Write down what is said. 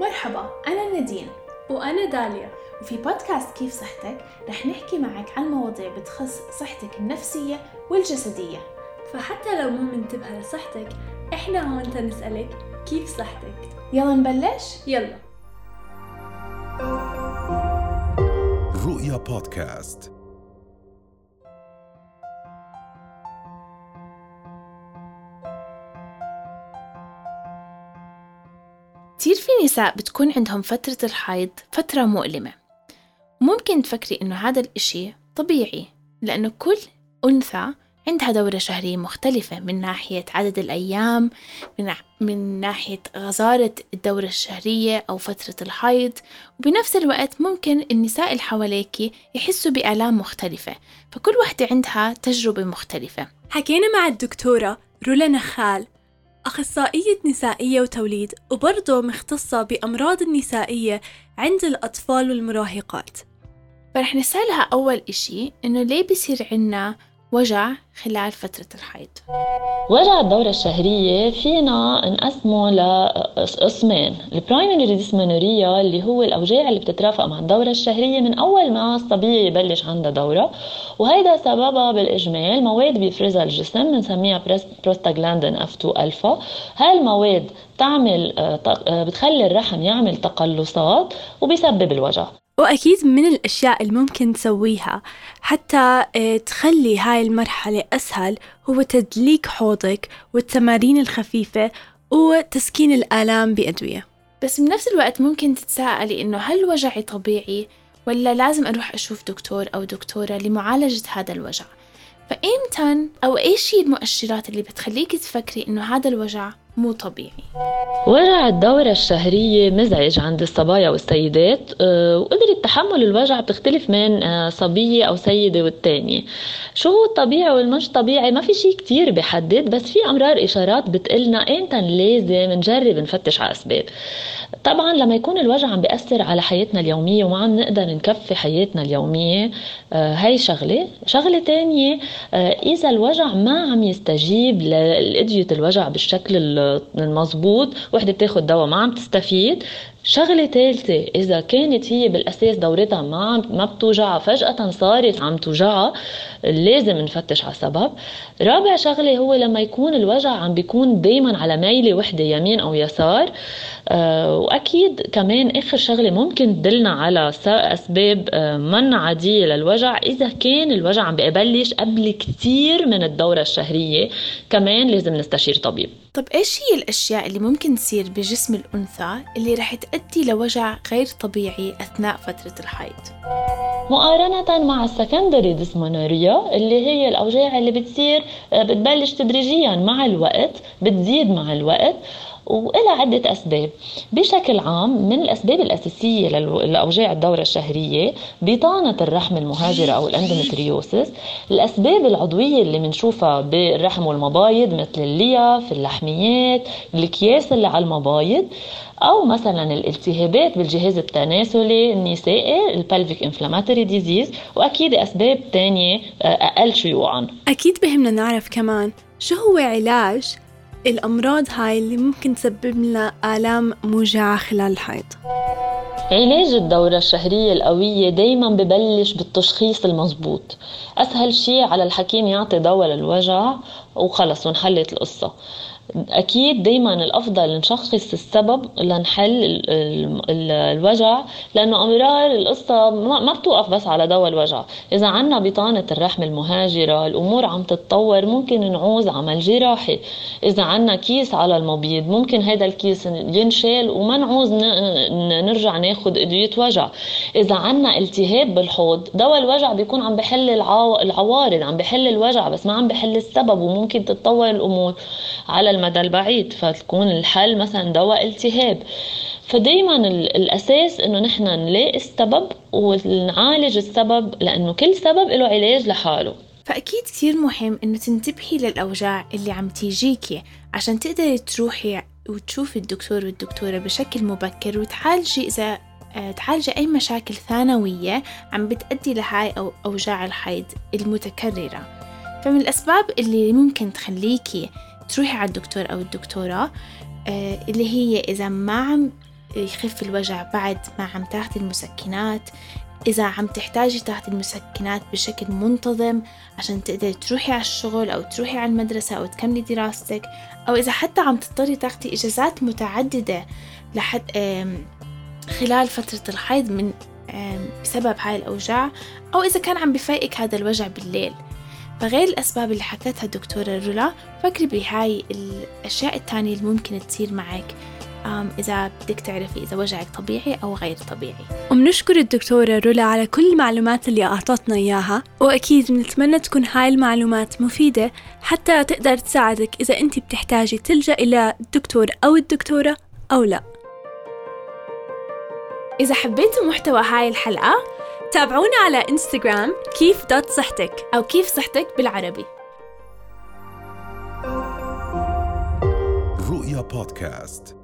مرحبا أنا نادين. وأنا داليا. وفي بودكاست كيف صحتك؟ رح نحكي معك عن مواضيع بتخص صحتك النفسية والجسدية. فحتى لو مو منتبهة لصحتك إحنا هون تنسألك كيف صحتك؟ يلا نبلش؟ يلا. رؤيا بودكاست. كتير في نساء بتكون عندهم فترة الحيض فترة مؤلمة. ممكن تفكري إنه هذا الإشي طبيعي لأنه كل أنثى عندها دورة شهرية مختلفة من ناحية عدد الأيام من, ناحية غزارة الدورة الشهرية أو فترة الحيض. وبنفس الوقت ممكن النساء اللي حواليك يحسوا بآلام مختلفة فكل واحدة عندها تجربة مختلفة. حكينا مع الدكتورة رولا نخال أخصائية نسائية وتوليد وبرضه مختصة بأمراض النسائية عند الأطفال والمراهقات. فرح نسألها أول إشي إنه ليه بيصير عنا وجع خلال فترة الحيض. وجع الدورة الشهرية فينا نقسمه لقسمين البرايمري ديسمونوريا اللي هو الأوجاع اللي بتترافق مع الدورة الشهرية من أول ما الصبية يبلش عندها دورة. وهيدا سببها بالإجمال. مواد بيفرزها الجسم بنسميها prostaglandin F2 alpha هاي المواد تعمل بتخلي الرحم يعمل تقلصات وبيسبب الوجع. وأكيد من الأشياء اللي ممكن تسويها. حتى آه، تخلي هاي المرحلة أسهل هو تدليك حوضك والتمارين الخفيفة وتسكين الآلام بأدوية. بس بنفس الوقت ممكن تتساءلي إنه هل وجعي طبيعي ولا لازم أروح أشوف دكتور أو دكتورة لمعالجة هذا الوجع؟ فإمتى أو إيش هي المؤشرات اللي بتخليك تفكري إنه هذا الوجع مو طبيعي. وجع الدورة الشهرية مزعج عند الصبايا والسيدات آه، وقدرة تحمل الوجع بتختلف من آه، صبية أو سيدة والتانية. شو هو الطبيعي والمش طبيعي؟ ما في شيء كتير بحدد بس في أمرار إشارات بتقلنا إمتى لازم نجرب نفتش على أسباب. طبعا لما يكون الوجع عم بيأثر على حياتنا اليومية وما عم نقدر نكفي حياتنا اليومية آه، هاي شغلة. شغلة تانية إذا الوجع ما عم يستجيب لأدوية الوجع بالشكل المضبوط وحدة بتاخد دواء ما عم تستفيد شغلة ثالثة إذا كانت هي بالأساس دورتها ما ما بتوجعها فجأة صارت عم توجعها لازم نفتش على سبب رابع شغلة هو لما يكون الوجع عم بيكون دايما على ميلة وحدة يمين أو يسار. أه وأكيد كمان آخر شغلة ممكن تدلنا على أسباب أه من عادية للوجع. إذا كان الوجع عم بيبلش قبل كتير من الدورة الشهرية كمان لازم نستشير طبيب. طب إيش هي الأشياء اللي ممكن تصير بجسم الأنثى اللي رح تؤدي لوجع غير طبيعي أثناء فترة الحيض؟ مقارنة مع السكندري ديسمونوريا اللي هي الأوجاع اللي بتصير آه، بتبلش تدريجيا مع الوقت بتزيد مع الوقت وإلى عدة أسباب. بشكل عام من الأسباب الأساسية لأوجاع الدورة الشهرية بطانة الرحم المهاجرة أو ال endometriosis. الأسباب العضوية اللي بنشوفها بالرحم والمبايض مثل اللياف اللحميات الأكياس اللي على المبايض أو مثلا الالتهابات بالجهاز التناسلي النسائي ال pelvic inflammatory disease وأكيد أسباب تانية آه، أقل شيوعا. أكيد بهمنا نعرف كمان شو هو علاج الأمراض هاي اللي ممكن تسبب لنا آلام موجعة خلال الحيض. علاج الدورة الشهرية القوية دايما ببلش بالتشخيص المزبوط أسهل شيء على الحكيم يعطي دواء للوجع وخلص ونحلت القصة. أكيد دائما الأفضل نشخص السبب لنحل الوجع لأنه أمرار القصة ما بتوقف بس على دواء الوجع. إذا عنا بطانة الرحم المهاجرة الأمور عم تتطور ممكن نعوز عمل جراحي. إذا عنا كيس على المبيض ممكن هذا الكيس ينشال وما نعوز نرجع ناخذ إدوية وجع. إذا عنا التهاب بالحوض دواء الوجع بيكون عم بحل العوارض عم بحل الوجع بس ما عم بحل السبب وممكن تتطور الأمور. على المدى البعيد فتكون الحل مثلا دواء التهاب. فدايما الأساس إنه نحن نلاقي السبب ونعالج السبب لأنه كل سبب له علاج لحاله. فأكيد كثير مهم إنه تنتبهي للأوجاع اللي عم تيجيكي عشان تقدري تروحي وتشوفي الدكتور والدكتورة بشكل مبكر وتعالجي إذا آه، تعالجي أي مشاكل ثانوية عم بتأدي لهاي أو أوجاع الحيض المتكررة. فمن الأسباب اللي ممكن تخليكي تروحي على الدكتور أو الدكتورة آه، اللي هي إذا ما عم يخف الوجع بعد ما عم تاخدي المسكنات إذا عم تحتاجي تاخدي المسكنات بشكل منتظم عشان تقدري تروحي على الشغل أو تروحي على المدرسة أو تكملي دراستك أو إذا حتى عم تضطري تاخدي إجازات متعددة لحد خلال فترة الحيض من بسبب هاي الأوجاع أو إذا كان عم بفايقك هذا الوجع بالليل. فغير الأسباب اللي حكتها الدكتورة رولا فكري بهاي الأشياء التانية اللي ممكن تصير معك إذا بدك تعرفي إذا وجعك طبيعي أو غير طبيعي. وبنشكر الدكتورة رولا على كل المعلومات اللي أعطتنا إياها وأكيد بنتمنى تكون هاي المعلومات مفيدة حتى تقدر تساعدك إذا أنت بتحتاجي تلجأ إلى الدكتور أو الدكتورة أو لا. إذا حبيتوا محتوى هاي الحلقة تابعونا على إنستغرام كيف دوت صحتك أو كيف صحتك بالعربي. رؤيا بودكاست.